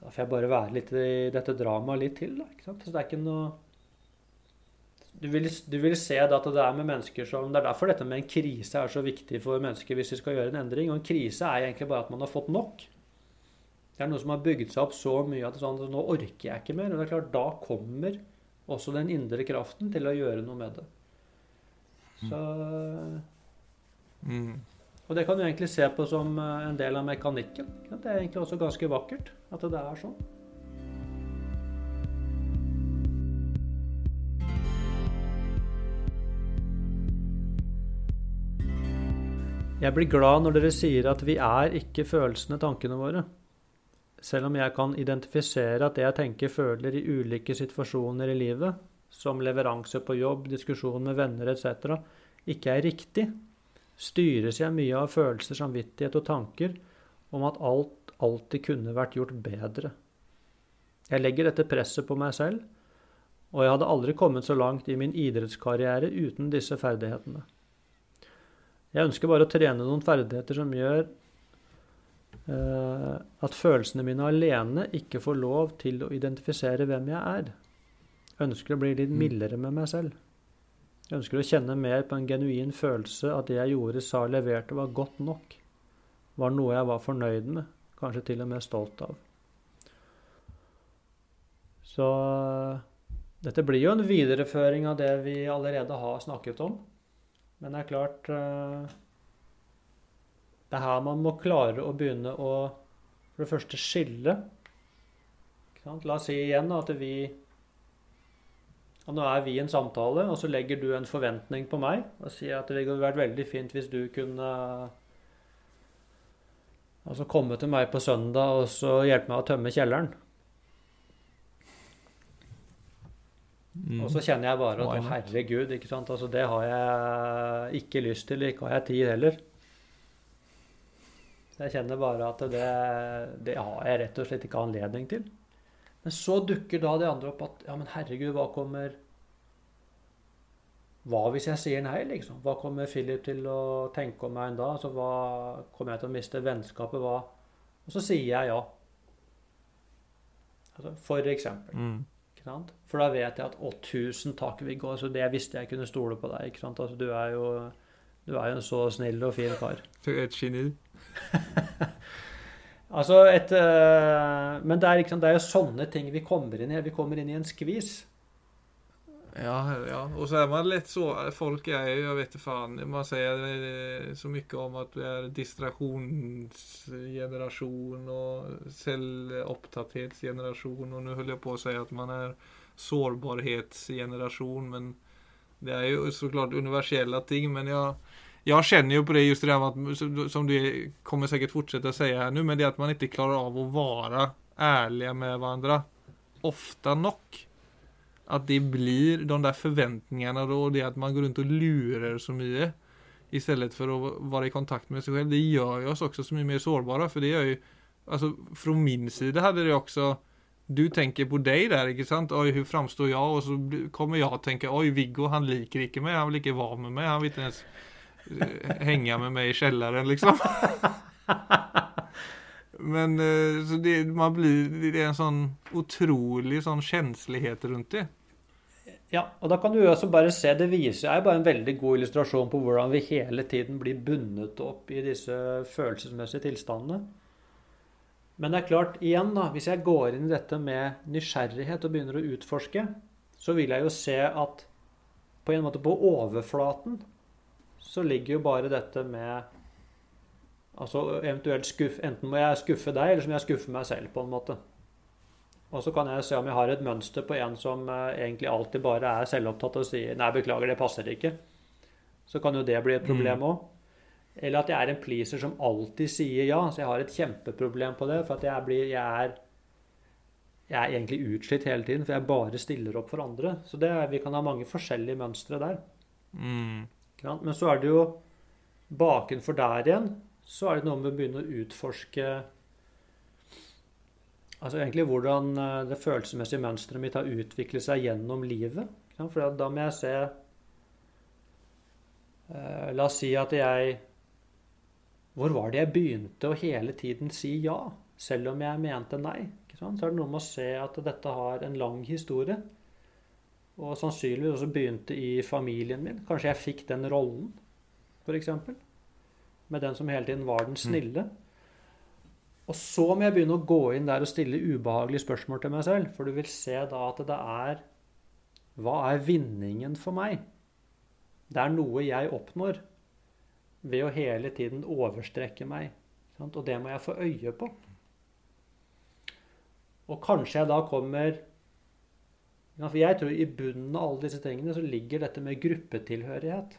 da får jeg bare være litt i dette dramaet litt til. Da, så det er ikke noe du vil, du vil, se at det er med mennesker som Det er derfor dette med en krise er så viktig for mennesker hvis de skal gjøre en endring. Og en krise er egentlig bare at man har fått nok. Det er noe som har bygd seg opp så mye at sånn, nå orker jeg ikke mer. Og det er klart, da kommer også den indre kraften til å gjøre noe med det. Så mm. Og det kan du egentlig se på som en del av mekanikken. Det er egentlig også ganske vakkert at det er sånn. Jeg blir glad når dere sier at vi er ikke følelsene, tankene våre. Selv om jeg kan identifisere at det jeg tenker, føler i ulike situasjoner i livet, som leveranse på jobb, diskusjon med venner etc., ikke er riktig, styres jeg mye av følelser, samvittighet og tanker om at alt alltid kunne vært gjort bedre. Jeg legger dette presset på meg selv, og jeg hadde aldri kommet så langt i min idrettskarriere uten disse ferdighetene. Jeg ønsker bare å trene noen ferdigheter som gjør uh, at følelsene mine alene ikke får lov til å identifisere hvem jeg er. Jeg ønsker å bli litt mm. mildere med meg selv. Jeg ønsker å kjenne mer på en genuin følelse at det jeg gjorde, sa, leverte, var godt nok. Var noe jeg var fornøyd med, kanskje til og med stolt av. Så dette blir jo en videreføring av det vi allerede har snakket om. Men det er klart eh, Det er her man må klare å begynne å for det første skille. La oss si igjen at vi og Nå er vi i en samtale, og så legger du en forventning på meg og sier at det ville vært veldig fint hvis du kunne altså komme til meg på søndag og så hjelpe meg å tømme kjelleren. Mm. Og så kjenner jeg bare at herregud, ikke sant? Altså, det har jeg ikke lyst til. Ikke har jeg tid heller. Så jeg kjenner bare at det, det har jeg rett og slett ikke anledning til. Men så dukker da de andre opp at ja, men herregud, hva kommer Hva hvis jeg sier nei, liksom? Hva kommer Philip til å tenke om meg en dag? Altså, hva kommer jeg til å miste vennskapet? Hva? Og så sier jeg ja. Altså, for eksempel. Mm. For da vet jeg at 'Å, tusen takk, Viggo'. Altså, det visste jeg kunne stole på deg. ikke sant? Altså, du er jo du er jo en så snill og fin kar. Du er et geni. altså et uh, Men det er, liksom, det er, jo sånne ting vi kommer inn i. Vi kommer inn i en skvis. Ja, ja. Og så er man litt så Folk er jo Jeg vet ikke faen. Man sier så mye om at vi er distraksjonsgenerasjon og selvopptatthetsgenerasjon. Og nå holder jeg på å si at man er sårbarhetsgenerasjon. Men det er jo så klart universelle ting. Men jeg, jeg kjenner jo på det just det at, som du kommer sikkert fortsette å si her nå, men det at man ikke klarer av å være ærlige med hverandre ofte nok at det blir de der forventningene og det at man går rundt og lurer så mye i stedet for å være i kontakt med seg selv, det gjør oss også så mye mer sårbare. For det gjør jo altså Fra min side hadde det også Du tenker på deg der, ikke sant? Oi, hvordan framstår jeg? Og så kommer jeg og tenker Oi, Viggo, han liker ikke meg. Han vil ikke være med meg. Han vil ikke ens eh, henge med meg i kjelleren, liksom. Men eh, så det, man blir, det er en sånn utrolig sånn kjenslighet rundt det. Ja, og da kan du også bare se, Det viser er bare en veldig god illustrasjon på hvordan vi hele tiden blir bundet opp i disse følelsesmessige tilstandene. Men det er klart, igjen da, hvis jeg går inn i dette med nysgjerrighet og begynner å utforske, så vil jeg jo se at på en måte på overflaten så ligger jo bare dette med Altså eventuelt skuff, Enten må jeg skuffe deg, eller så må jeg skuffe meg selv, på en måte. Og så kan jeg se om jeg har et mønster på en som eh, egentlig alltid bare er selvopptatt og sier 'nei, beklager, det passer ikke'. Så kan jo det bli et problem òg. Eller at jeg er en pleaser som alltid sier ja. Så jeg har et kjempeproblem på det. For at jeg, blir, jeg, er, jeg er egentlig utslitt hele tiden, for jeg bare stiller opp for andre. Så det, vi kan ha mange forskjellige mønstre der. Mm. Men så er det jo bakenfor der igjen så er det noe med å begynne å utforske Altså egentlig hvordan eh, det følelsesmessige mønsteret mitt har utviklet seg gjennom livet. For da må jeg se eh, La oss si at jeg Hvor var det jeg begynte å hele tiden si ja, selv om jeg mente nei? Så er det noe med å se at dette har en lang historie. Og sannsynligvis også begynte i familien min. Kanskje jeg fikk den rollen, f.eks. Med den som hele tiden var den snille. Og så må jeg begynne å gå inn der og stille ubehagelige spørsmål til meg selv. For du vil se da at det er Hva er vinningen for meg? Det er noe jeg oppnår ved å hele tiden overstrekke meg. Sant? Og det må jeg få øye på. Og kanskje jeg da kommer ja, For jeg tror i bunnen av alle disse tingene så ligger dette med gruppetilhørighet.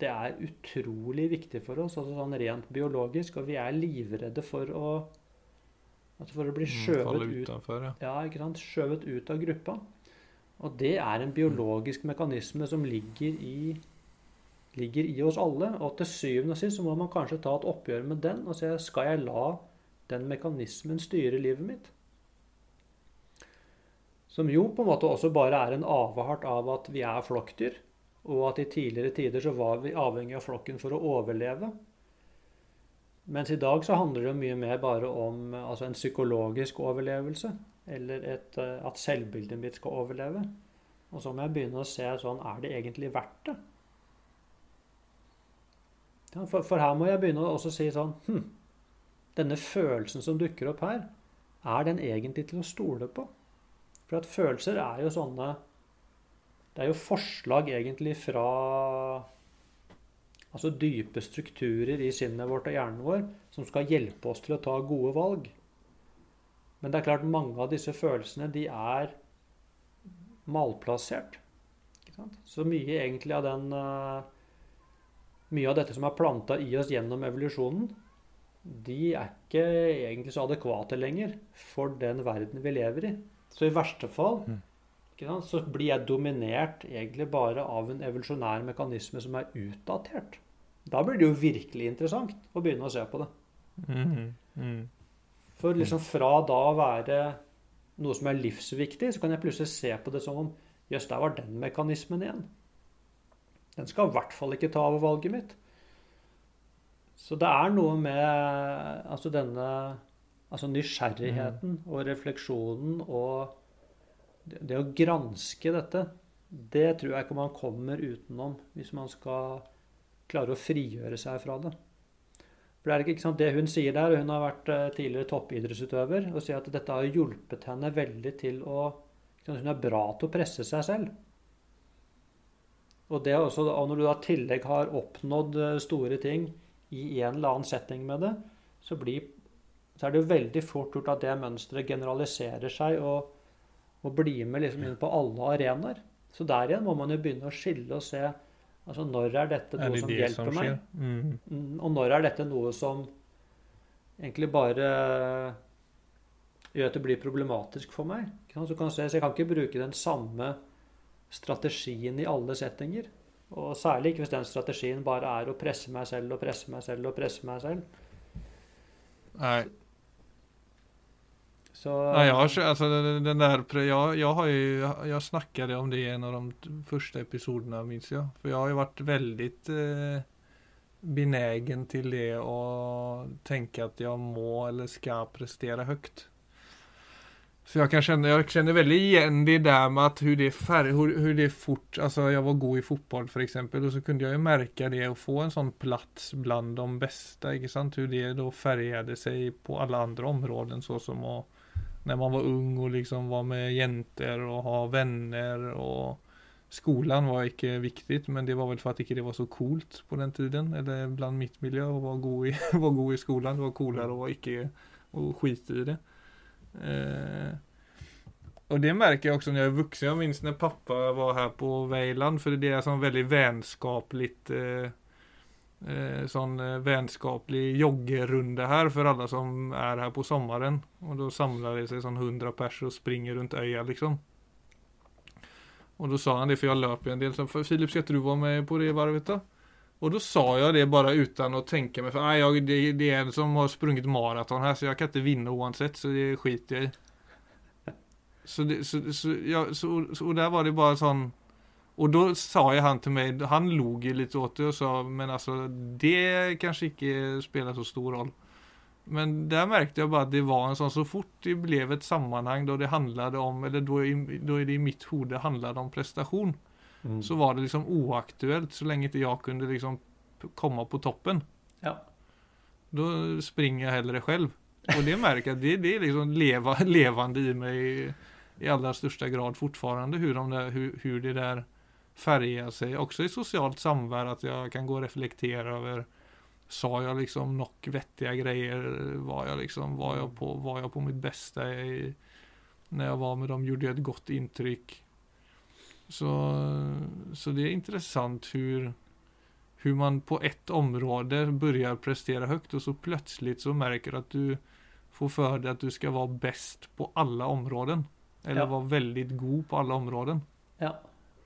Det er utrolig viktig for oss, altså sånn rent biologisk, og vi er livredde for å altså for å bli skjøvet Falle ut, utenfor, ja. ja, ikke sant? skjøvet ut av gruppa. Og det er en biologisk mekanisme som ligger i, ligger i oss alle. Og til syvende og sist så må man kanskje ta et oppgjør med den og se skal jeg la den mekanismen styre livet mitt. Som jo på en måte også bare er en avart av at vi er flokkdyr. Og at i tidligere tider så var vi avhengig av flokken for å overleve. Mens i dag så handler det mye mer bare om altså en psykologisk overlevelse. Eller et, eh, at selvbildet mitt skal overleve. Og så må jeg begynne å se sånn Er det egentlig verdt det? For, for her må jeg begynne å også si sånn hm, Denne følelsen som dukker opp her, er den egentlig til å stole på? For at følelser er jo sånne Det er jo forslag egentlig fra altså dype strukturer i sinnet vårt og hjernen vår som skal hjelpe oss til å ta gode valg. Men det er klart mange av disse følelsene de er malplassert. Så mye egentlig av den eh, Mye av dette som er planta i oss gjennom evolusjonen, de er ikke egentlig så adekvate lenger for den verden vi lever i. Så i verste fall ikke sant, så blir jeg dominert egentlig bare av en evolusjonær mekanisme som er utdatert. Da blir det jo virkelig interessant å begynne å se på det. Mhm. Mm. For liksom fra da å være noe som er livsviktig, så kan jeg plutselig se på det som om Jøss, der var den mekanismen igjen. Den skal i hvert fall ikke ta over valget mitt. Så det er noe med altså denne altså nysgjerrigheten og refleksjonen og det, å granske dette, det tror jeg ikke man kommer utenom hvis man skal klare å frigjøre seg fra det. For det er ikke, ikke sant, det hun sier der, hun har vært eh, tidligere toppidrettsutøver, og sier at dette har hjulpet henne veldig til å sant, Hun er bra til å presse seg selv. Og, det også, og når du da i tillegg har oppnådd eh, store ting i en eller annen setting med det, så, blir, så er det jo veldig fort gjort at det mønsteret generaliserer seg og, og blir med liksom inn på alle arenaer. Så der igjen må man jo begynne å skille og se altså når er dette Er noe det som det hjelper som meg. Mm. Mm, og når er dette noe som egentlig bare gjør at det blir problematisk for meg. Så, kan jeg, se- så jeg kan ikke bruke den samme strategien i alle settinger. Og særlig ikke hvis den strategien bare er å presse meg selv og presse meg selv og presse meg selv. Nej. Så Ja, jag, alltså, den den där, jag, jag har ju, jag snackade om det i en av de første episoderna minns jag. För jag har ju varit väldigt eh, benägen till det och tänka att jag må eller ska prestera högt. Så jag kan känna, jag känner väldigt igen det där med att hur det färg, hur, hur det fort, alltså jag var god i fotboll för exempel och så kunde jag ju märka det och få en sån plats bland de bästa, inte sant? Hur det då färgade sig på alla andra områden så som att när man var ung och liksom var med jenter och ha vänner och skolan var ikke viktig, men det var vel for at ikke det var så coolt på den tiden. Eller blant mitt miljø å være god i, skolen. Det var coolere å ikke å skite i det. Eh, og det merker jeg også når jeg er voksen. Jeg minns når pappa var her på Veiland, for det er sånn veldig vennskapelig eh, eh, sånn eh, vennskapelig joggerunde her for alle som er her på sommeren. Og da samler det seg sånn 100 pers og springer rundt øya, liksom. Og da sa han det, for jeg løp en del. Så, Filip, skal du være med på det varvet, da? Og da sa jeg det bare uten å tenke meg for jeg, det, det, er en som har sprunget maraton her, så jeg kan ikke vinne uansett, så det skiter jeg i. Så, det, så, så, ja, så, og der var det bare sånn Og da sa jeg han til meg Han lo litt åt det og sa men altså, det kanskje ikke spiller så stor rolle. Men der merket jeg bare at det var en sånn Så fort det ble et sammenheng da det handlet om Eller da, da det i mitt hode handlet om prestasjon, mm. så var det liksom uaktuelt så lenge ikke jeg kunne liksom komme på toppen. Ja. Da springer jeg heller selv. Og det merker jeg det, det er liksom leva, levende i meg i, aller største grad fortfarande hur, de der, hur, hur det der färgar seg. Også i socialt samvär. at jeg kan gå og reflektere over Sa jeg liksom nok vettige grejer? Var jeg liksom, var jeg på, var jag på mitt bästa? i, når jeg var med dem? Gjorde jeg et godt intryck. Så, så det er intressant hur, hur man på ett område börjar prestera högt och så plötsligt så märker att du får för dig att du ska vara bäst på alla områden. Eller ja. vara väldigt god på alle områden. Ja.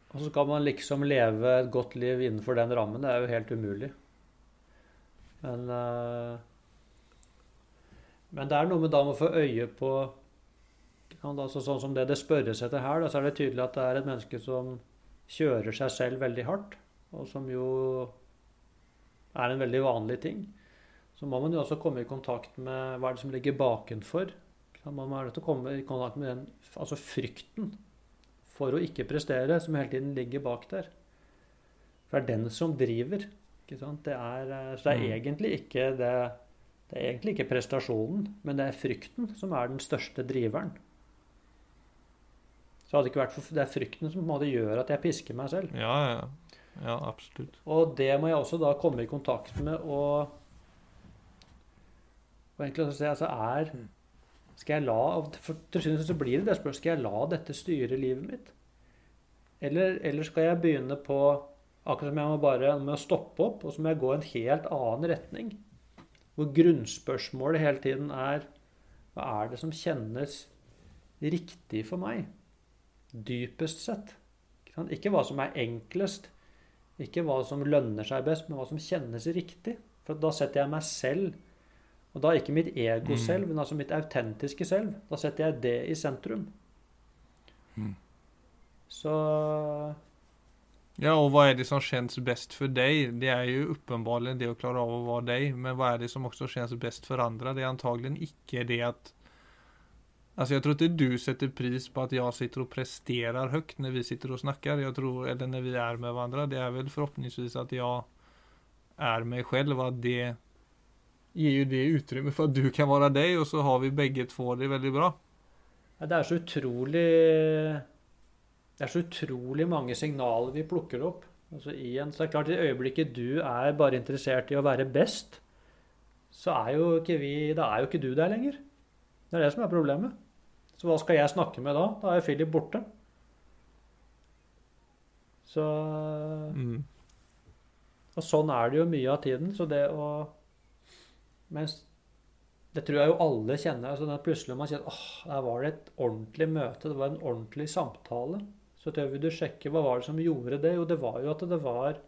Og så skal man liksom leve et godt liv innenfor den rammen. Det er jo helt umulig. Men, uh, men det er noe med da å få øye på altså Sånn som det det spørres etter her, da, så er det tydelig at det er et menneske som kjører seg selv veldig hardt. Og som jo er en veldig vanlig ting. Så må man jo også komme i kontakt med hva er det som ligger bakenfor. Man må komme i kontakt med den, altså frykten for å ikke prestere, som hele tiden ligger bak der. For det er den som driver. Det er, eh, så det er, mm. egentlig ikke det, det er egentlig ikke prestasjonen, men det er frykten som er den største driveren. Så hadde det ikke vært for det er frykten som på en måte gjør at jeg pisker meg selv. Ja, ja. ja, absolutt. Og det må jeg også da komme i kontakt med og, og egentlig si altså er mm. Skal jeg la for til syvende så blir det det spørsmålet skal jeg la dette styre livet mitt? Eller, eller skal jeg begynne på Akkurat som jeg må bare må stoppe opp, og så må jeg gå en helt annen retning. Hvor grunnspørsmålet hele tiden er hva er det som kjennes riktig for meg? Dypest sett. Ikke hva som er enklest, ikke hva som lønner seg best, men hva som kjennes riktig. For da setter jeg meg selv, og da er ikke mitt ego mm. selv, men altså mitt autentiske selv. Da setter jeg det i sentrum. Mm. Så ja, og hva er det som kjennes best for deg? Det er jo åpenbart det å klare av å være deg, men hva er det som også kjennes best for andre? Det er antagelig ikke det at Altså jeg tror ikke du setter pris på at jeg sitter og presterer høyt når vi sitter og snakker, jeg tror, eller når vi er med hverandre. Det er vel forhåpentligvis at jeg er meg selv, at det gir jo det utrymme for at du kan være deg, og så har vi begge to det veldig bra. Ja, det er så utrolig det er så utrolig mange signaler vi plukker opp. Altså en, så det er klart, I øyeblikket du er bare interessert i å være best, så er jo ikke vi, da er jo ikke du der lenger. Det er det som er problemet. Så hva skal jeg snakke med da? Da er Philip borte. Så mm. Og sånn er det jo mye av tiden. Så det å Mens det tror jeg jo alle kjenner. altså Plutselig man kjenner åh, der var det et ordentlig møte. Det var en ordentlig samtale. Så tør vi du sjekke hva var det som gjorde det. Jo, det var jo at det var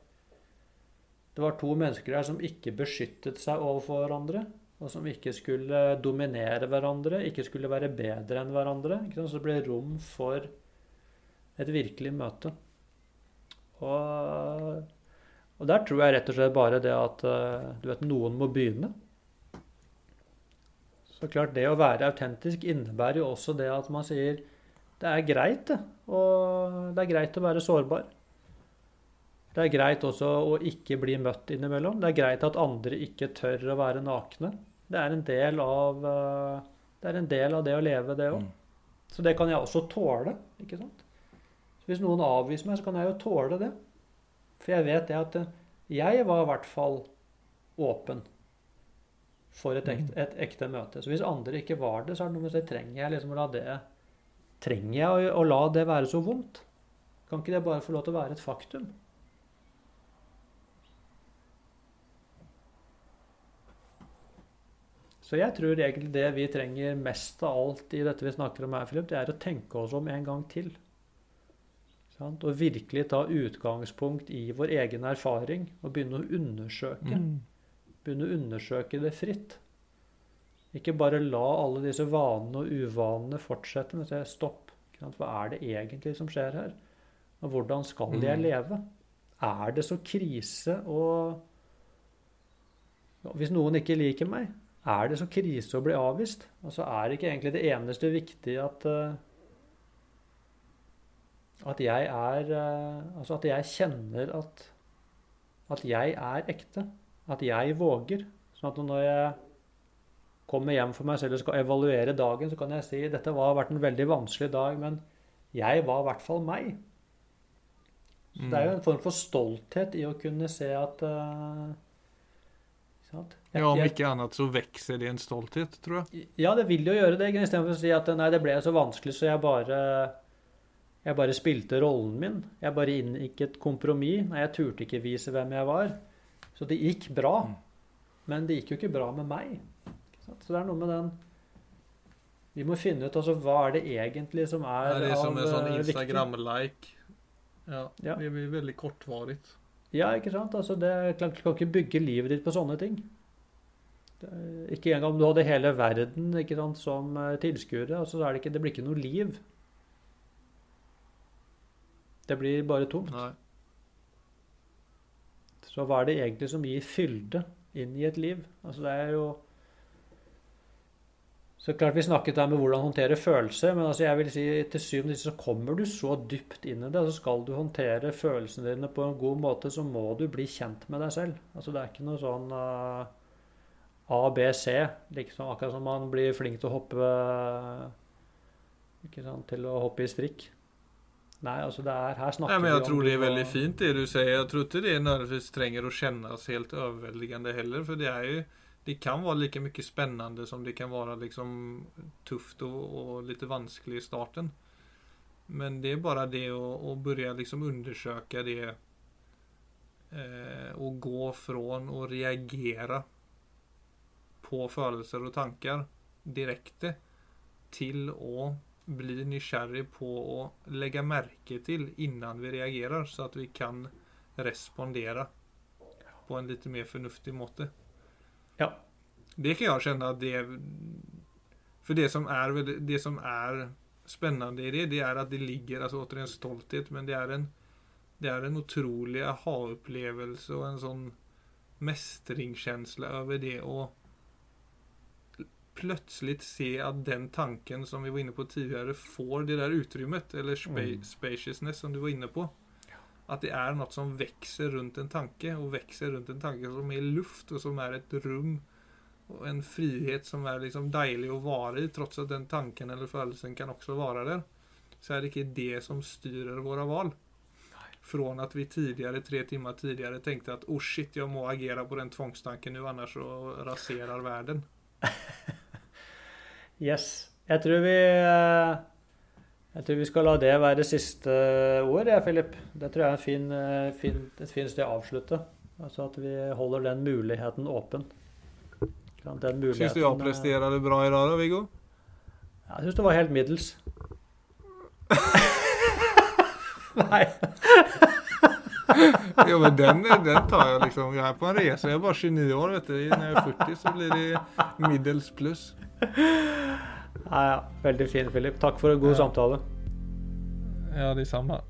det var to mennesker der som ikke beskyttet seg overfor hverandre. Og som ikke skulle dominere hverandre, ikke skulle være bedre enn hverandre. Så det ble rom for et virkelig møte. Og, og, der tror jeg rett og slett bare det at du vet, noen må begynne. Så klart, det å være autentisk innebærer jo også det at man sier det er greit, det. Og det er greit å være sårbar. Det er greit også å ikke bli møtt innimellom. Det er greit at andre ikke tør å være nakne. Det er en del av eh, det, en del av det å leve, det òg. Mm. Så det kan jeg også tåle. ikke sant? Hvis noen avviser meg, så kan jeg jo tåle det. For jeg vet det at jeg var i hvert fall åpen for et ekte, et ekte møte. Så hvis andre ikke var det, så er det noe med å si trenger jeg liksom å la det Trenger jeg å, å la det være så vondt? Kan ikke det bare få lov til å være et faktum? Så jeg tror egentlig det vi trenger mest av alt i dette vi snakker om her, Philip, det er å tenke oss om en gang til. Sant? Og virkelig ta utgangspunkt i vår egen erfaring og begynne å undersøke. Mm. Begynne å undersøke det fritt. Ikke bare la alle disse vanene og uvanene fortsette, men si stopp. Hva er det egentlig som skjer her? Og hvordan skal jeg Mm. leve? Er det så krise å Hvis noen ikke liker meg, er det så krise å bli avvist? Altså Er det ikke egentlig det eneste viktige at eh, at jeg er eh, Altså at jeg kjenner at at jeg er ekte. At jeg våger. Sånn at når jeg kommer hjem for meg selv og skal evaluere dagen, så kan jeg si dette har vært en veldig vanskelig dag, men jeg var i hvert fall meg. Så Det er jo en form for stolthet i å kunne se at uh, Ja, om ikke annet så vokser det en stolthet, tror jeg. ja, det vil jo gjøre det, istedenfor å si at nei, det ble så vanskelig, så jeg bare jeg bare spilte rollen min. Jeg bare inngikk et kompromiss. Nei, jeg turte ikke vise hvem jeg var. Så det gikk bra. Men det gikk jo ikke bra med meg. Så det er noe med den Vi må finne ut altså, hva er det egentlig som er, viktig. det er som en sånn eh. Instagram-like. Ja, Ja. det blir veldig kortvarig. Ja, ikke sant? Altså, det er Du kan ikke bygge livet ditt på sånne ting. Det er, ikke engang om du hadde hele verden ikke sant, som eh, tilskuere. Altså, er det, det blir ikke noe liv. Det blir bare tomt. Nei. Så hva er det egentlig som gir fylde inn i et liv? Altså, det er jo Så klart vi snakket her med hvordan håndtere følelser, men altså jeg vil si til syvende så kommer du så dypt inn i det, altså så skal du håndtere følelsene dine på en god måte, så må du bli kjent med deg selv. Altså det er ikke noe sånn uh, A, B, C, liksom akkurat som man blir flink til å hoppe ikke sant, til å hoppe i strikk. Nei, altså det er her snakker Nei, men Jeg tror det er veldig fint det du sier. Jeg tror ikke det nødvendigvis trenger å kjennes helt overveldende heller. For det er jo... det kan være like mye spennende som det kan være liksom tufft og, og litt vanskelig i starten. Men det er bare det å, å begynne liksom undersøke det eh, gå fra å reagere på følelser og tanker direkte til å bli nysgjerrig på å legge merke til innan vi reagerer, så at vi kan respondere på en litt mer fornuftig måte. Ja. Det kan jeg kjenne at det For det som er, det som er spennende i det, det er at det ligger altså återigen stolthet, men det er en, det er en utrolig aha-opplevelse og en sånn mestringskjensle over det å plötsligt se at den tanken som vi var inne på tidligere får det der utrymmet, eller spa Mm. spaciousness som du var inne på. At det er noe som vokser rundt en tanke, og vokser rundt en tanke som er luft, og som er et rom og en frihet som er liksom deilig å være i, tross at den tanken eller følelsen kan også være der. Så er det ikke det som styrer våre valg. Från at vi tidligere, tre timer tidligere tenkte at oh shit, jeg må agere på den tvangstanken nå, annars så raserer verden. Yes. Jeg tror vi eh, Jeg tror vi skal la det være siste ord, jeg, Philip. Det tror jeg er en fin, eh, fin, et fint sted å avslutte. Altså at vi holder den muligheten åpen. Den muligheten, Syns du jeg presterer det bra i dag da, Viggo? Jeg syns det var helt middels. Nei. Jo, men den, den tar jeg liksom. Jeg er på en reise. Jeg er bare 29 år, vet du. Når jeg er 40, så blir det middels pluss. Ja, ja. Veldig fin, Philip. Takk for en god Ja. samtale. Ja, det samme.